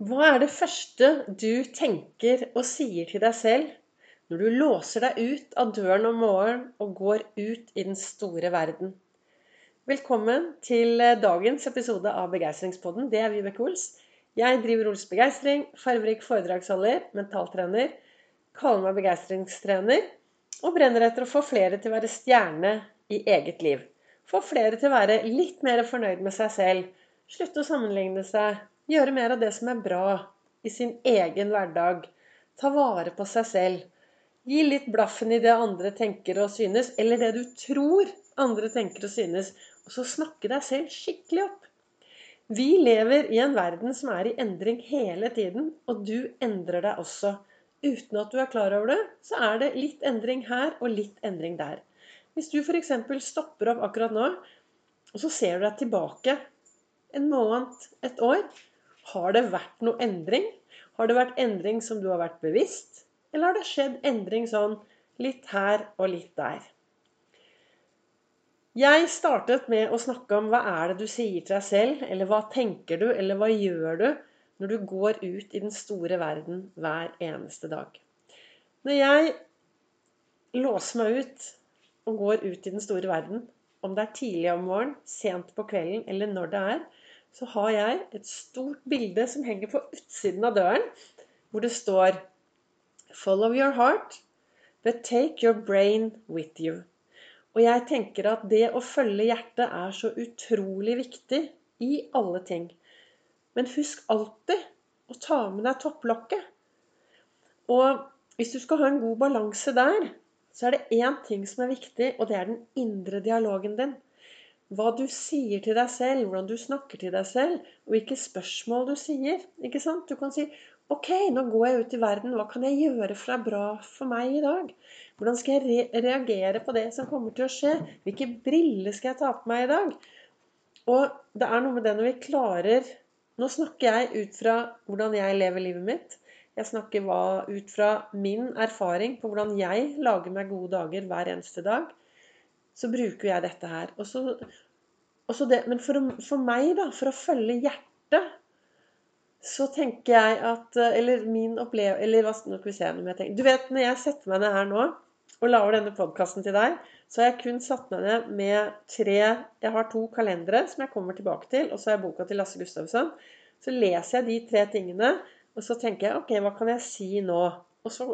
Hva er det første du tenker og sier til deg selv når du låser deg ut av døren om morgenen og går ut i den store verden? Velkommen til dagens episode av Begeistringspodden. Det er Vibeke Ols. Jeg driver Ols Begeistring, farverik foredragsholder, mentaltrener, kaller meg begeistringstrener og brenner etter å få flere til å være stjerne i eget liv. Få flere til å være litt mer fornøyd med seg selv. Slutte å sammenligne seg Gjøre mer av det som er bra i sin egen hverdag. Ta vare på seg selv. Gi litt blaffen i det andre tenker og synes, eller det du tror andre tenker og synes. Og så snakke deg selv skikkelig opp. Vi lever i en verden som er i endring hele tiden, og du endrer deg også. Uten at du er klar over det, så er det litt endring her og litt endring der. Hvis du f.eks. stopper opp akkurat nå, og så ser du deg tilbake en måned, et år, har det vært noe endring? Har det vært endring som du har vært bevisst? Eller har det skjedd endring sånn litt her og litt der? Jeg startet med å snakke om hva er det du sier til deg selv, eller hva tenker du, eller hva gjør du når du går ut i den store verden hver eneste dag? Når jeg låser meg ut og går ut i den store verden, om det er tidlig om morgenen, sent på kvelden eller når det er, så har jeg et stort bilde som henger på utsiden av døren, hvor det står Follow your heart, but take your brain with you. Og jeg tenker at det å følge hjertet er så utrolig viktig i alle ting. Men husk alltid å ta med deg topplokket. Og hvis du skal ha en god balanse der, så er det én ting som er viktig, og det er den indre dialogen din hva du sier til deg selv, hvordan du snakker til deg selv, og hvilke spørsmål du sier. ikke sant? Du kan si Ok, nå går jeg ut i verden. Hva kan jeg gjøre for det bra for meg i dag? Hvordan skal jeg re reagere på det som kommer til å skje? Hvilke briller skal jeg ta på meg i dag? Og det er noe med det når vi klarer Nå snakker jeg ut fra hvordan jeg lever livet mitt. Jeg snakker ut fra min erfaring på hvordan jeg lager meg gode dager hver eneste dag så bruker jeg dette her. Og så, og så det, men for, for, meg, da, for å følge hjertet, så tenker jeg at Eller min opplevelse Eller hva skal vi se om jeg tenker Du vet, når jeg setter meg ned her nå og lager denne podkasten til deg, så har jeg kun satt meg ned med tre Jeg har to kalendere som jeg kommer tilbake til, og så har jeg boka til Lasse Gustavsson. Så leser jeg de tre tingene, og så tenker jeg OK, hva kan jeg si nå? Og så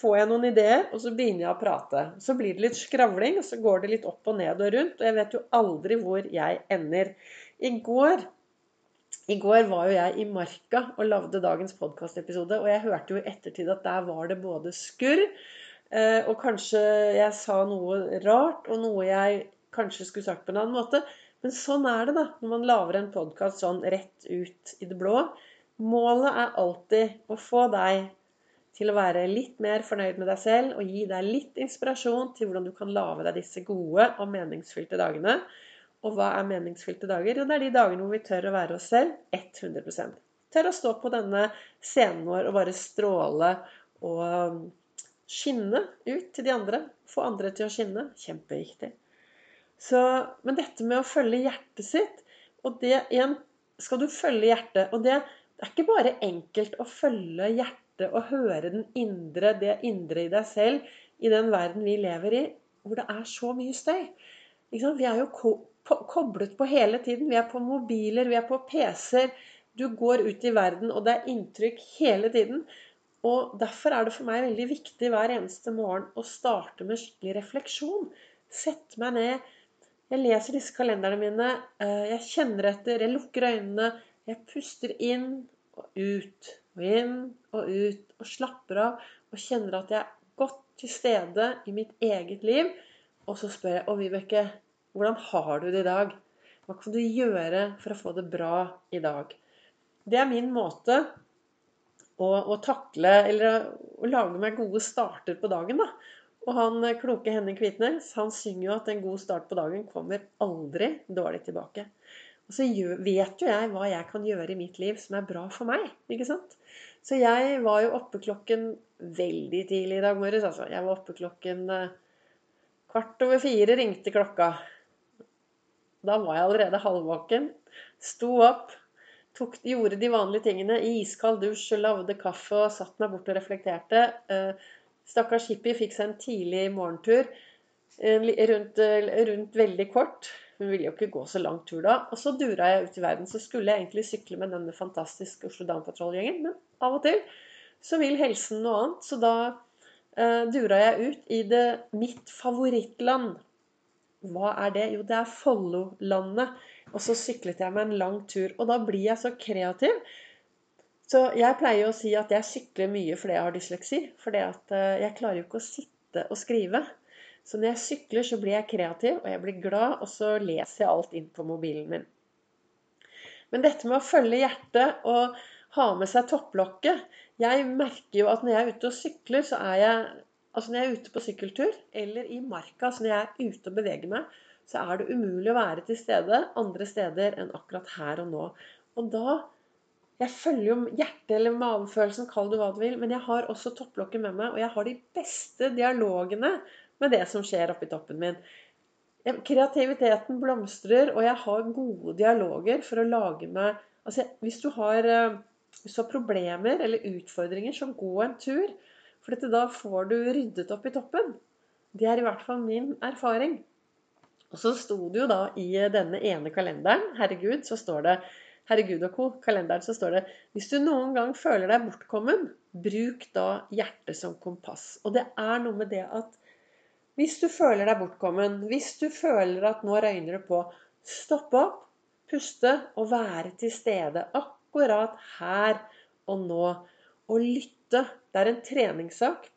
får jeg noen ideer, og så begynner jeg å prate. Så blir det litt skravling, og så går det litt opp og ned og rundt. Og jeg vet jo aldri hvor jeg ender. I går, i går var jo jeg i Marka og lagde dagens podkastepisode. Og jeg hørte jo i ettertid at der var det både skurr, eh, og kanskje jeg sa noe rart, og noe jeg kanskje skulle sagt på en annen måte. Men sånn er det da, når man lager en podkast sånn rett ut i det blå. Målet er alltid å få deg til å være litt mer fornøyd med deg selv og gi deg litt inspirasjon til hvordan du kan lage deg disse gode og meningsfylte dagene. Og hva er meningsfylte dager? Jo, det er de dagene hvor vi tør å være oss selv 100% Tør å stå på denne scenen vår og bare stråle og skinne ut til de andre. Få andre til å skinne. Kjempeviktig. Så, men dette med å følge hjertet sitt og det igjen skal du følge hjertet. Og det, det er ikke bare enkelt å følge hjertet hjertet og høre den indre, det indre i deg selv i den verden vi lever i, hvor det er så mye støy. Vi er jo ko koblet på hele tiden. Vi er på mobiler, vi er på PC-er. Du går ut i verden, og det er inntrykk hele tiden. Og Derfor er det for meg veldig viktig hver eneste morgen å starte med skikkelig refleksjon. Sette meg ned. Jeg leser disse kalenderne mine. Eh, jeg kjenner etter. Jeg lukker øynene. Jeg puster inn og ut og inn og ut og slapper av og kjenner at jeg er godt til stede i mitt eget liv. Og så spør jeg Å, Vibeke, hvordan har du det i dag? Hva kan du gjøre for å få det bra i dag? Det er min måte å, å takle Eller å lage meg gode starter på dagen, da. Og han kloke Henning Kvitnes han synger jo at en god start på dagen kommer aldri dårlig tilbake. Og så vet jo jeg hva jeg kan gjøre i mitt liv som er bra for meg. ikke sant? Så jeg var jo oppe klokken veldig tidlig i dag morges. altså. Jeg var oppe klokken eh, kvart over fire ringte klokka. Da var jeg allerede halvvåken. Sto opp, tok, gjorde de vanlige tingene. Iskald dusj, lagde kaffe og satt meg bort og reflekterte. Eh, stakkars hippie fikk seg en tidlig morgentur rundt, rundt veldig kort. Hun ville jo ikke gå så lang tur da. Og så dura jeg ut i verden. Så skulle jeg egentlig sykle med denne fantastiske Oslo Down Patrol-gjengen, men av og til så vil helsen noe annet. Så da eh, dura jeg ut i det mitt favorittland. Hva er det? Jo, det er Follolandet. Og så syklet jeg meg en lang tur. Og da blir jeg så kreativ. Så jeg pleier å si at jeg sykler mye fordi jeg har dysleksi. For eh, jeg klarer jo ikke å sitte og skrive. Så når jeg sykler, så blir jeg kreativ, og jeg blir glad, og så leser jeg alt inn på mobilen min. Men dette med å følge hjertet og ha med seg topplokket Jeg merker jo at når jeg er ute og sykler, så er jeg Altså når jeg er ute på sykkeltur, eller i marka, altså når jeg er ute og beveger meg, så er det umulig å være til stede andre steder enn akkurat her og nå. Og da Jeg følger jo hjertet eller magefølelsen, kall det hva du vil, men jeg har også topplokket med meg, og jeg har de beste dialogene med det som skjer oppi toppen min. Kreativiteten blomstrer, og jeg har gode dialoger for å lage meg altså, hvis, du har, eh, hvis du har problemer eller utfordringer, så gå en tur. For dette, da får du ryddet opp i toppen. Det er i hvert fall min erfaring. Og så sto det jo da i denne ene kalenderen, herregud, så står det Herregud og co. kalenderen, så står det Hvis du noen gang føler deg bortkommen, bruk da hjertet som kompass. Og det er noe med det at hvis du føler deg bortkommen, hvis du føler at nå røyner det på, stopp opp, puste og være til stede akkurat her og nå. Og lytte. Det er en treningssak,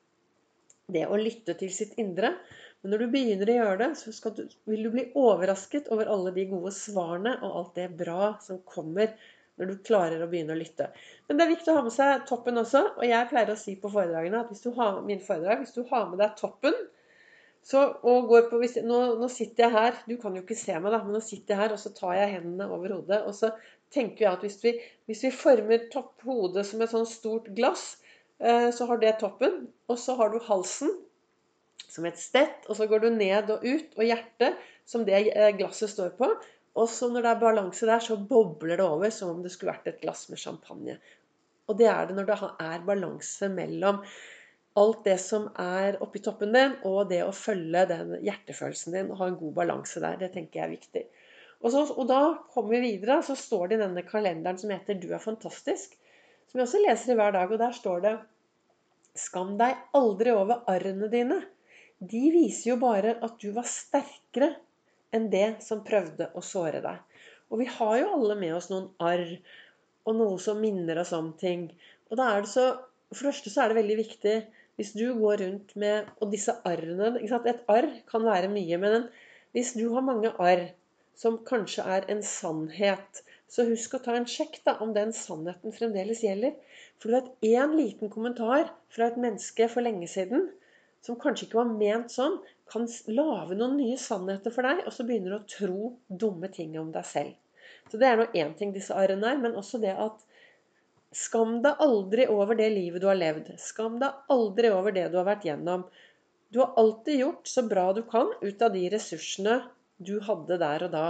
det å lytte til sitt indre. Men når du begynner å gjøre det, så du, vil du bli overrasket over alle de gode svarene og alt det bra som kommer når du klarer å begynne å lytte. Men det er viktig å ha med seg toppen også. Og jeg pleier å si på foredragene at hvis du har, min foredrag, hvis du har med deg toppen så, på, hvis, nå, nå, sitter jeg her, du kan jo ikke se meg, da, men nå sitter jeg her, og så tar jeg hendene over hodet. Og så tenker jeg at hvis vi, hvis vi former topp hodet som et sånn stort glass, eh, så har det toppen. Og så har du halsen som et stett, og så går du ned og ut, og hjertet som det eh, glasset står på. Og så når det er balanse der, så bobler det over som om det skulle vært et glass med champagne. Og det er det når det er balanse mellom alt det som er oppi toppen din, og det å følge den hjertefølelsen din og ha en god balanse der. Det tenker jeg er viktig. Og, så, og da kommer vi videre, så står det i denne kalenderen som heter 'Du er fantastisk', som jeg også leser i hver dag, og der står det 'Skam deg aldri over arrene dine' de viser jo bare at du var sterkere enn det som prøvde å såre deg. Og vi har jo alle med oss noen arr og noe som minner oss om ting. Og da er det så For det første så er det veldig viktig hvis du går rundt med Og disse arrene Et arr kan være mye, men en, hvis du har mange arr som kanskje er en sannhet, så husk å ta en sjekk da, om den sannheten fremdeles gjelder. For du vet, én liten kommentar fra et menneske for lenge siden som kanskje ikke var ment sånn, kan lage noen nye sannheter for deg, og så begynner du å tro dumme ting om deg selv. Så det er nå én ting disse arrene er, men også det at Skam deg aldri over det livet du har levd. Skam deg aldri over det du har vært gjennom. Du har alltid gjort så bra du kan ut av de ressursene du hadde der og da.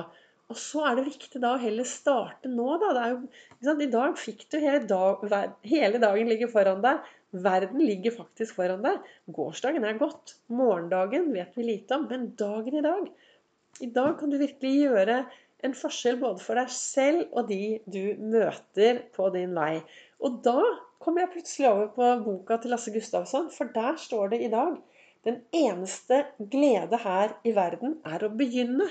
Og så er det viktig da å heller starte nå, da. Jo, I dag fikk du hele, dag, hele dagen ligge foran deg. Verden ligger faktisk foran deg. Gårsdagen er gått. Morgendagen vet vi lite om. Men dagen i dag I dag kan du virkelig gjøre en forskjell både for deg selv og de du møter på din vei. Og da kom jeg plutselig over på boka til Lasse Gustavsson, for der står det i dag den eneste glede her i verden er å begynne.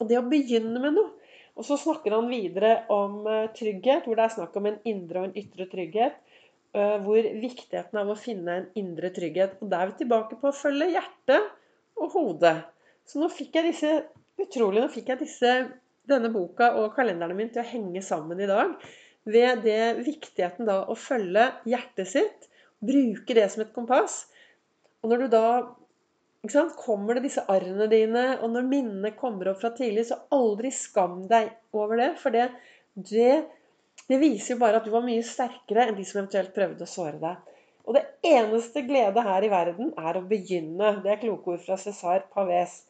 Og det å begynne med noe. Og så snakker han videre om eh, trygghet, hvor det er snakk om en indre og en ytre trygghet. Eh, hvor viktigheten av å finne en indre trygghet. Og da er vi tilbake på å følge hjertet og hodet. Så nå fikk jeg disse utrolig, nå fikk jeg disse, denne boka og kalenderen min til å henge sammen i dag. Ved det viktigheten da å følge hjertet sitt. Bruke det som et kompass. Og når du da sant, kommer det disse arrene dine, og når minnene kommer opp fra tidlig, så aldri skam deg over det. For det, det det viser jo bare at du var mye sterkere enn de som eventuelt prøvde å såre deg. Og det eneste glede her i verden er å begynne. Det er kloke ord fra César Pavés.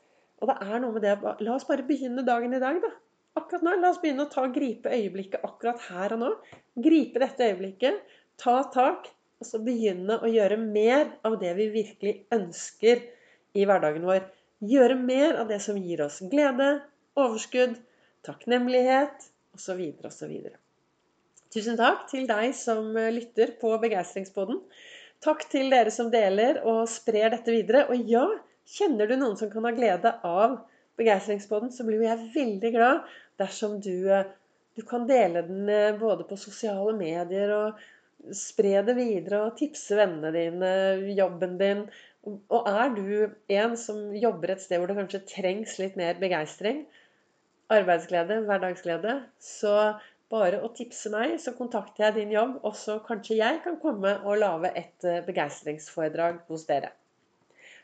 Og det er noe med det La oss bare begynne dagen i dag, da. akkurat nå. La oss begynne å ta gripe øyeblikket akkurat her og nå. Gripe dette øyeblikket. Ta tak. Og så begynne å gjøre mer av det vi virkelig ønsker i hverdagen vår. Gjøre mer av det som gir oss glede, overskudd, takknemlighet osv. osv. Tusen takk til deg som lytter på Begeistringspodden. Takk til dere som deler og sprer dette videre. Og ja, kjenner du noen som kan ha glede av Begeistringspodden, så blir jeg veldig glad dersom du, du kan dele den eh, både på sosiale medier og spre det videre og tipse vennene dine, jobben din. Og er du en som jobber et sted hvor det kanskje trengs litt mer begeistring, arbeidsglede, hverdagsglede, så bare å tipse meg, så kontakter jeg din jobb, og så kanskje jeg kan komme og lage et eh, begeistringsforedrag hos dere.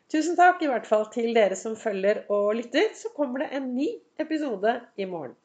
Tusen takk i hvert fall til dere som følger og lytter. Så kommer det en ny episode i morgen.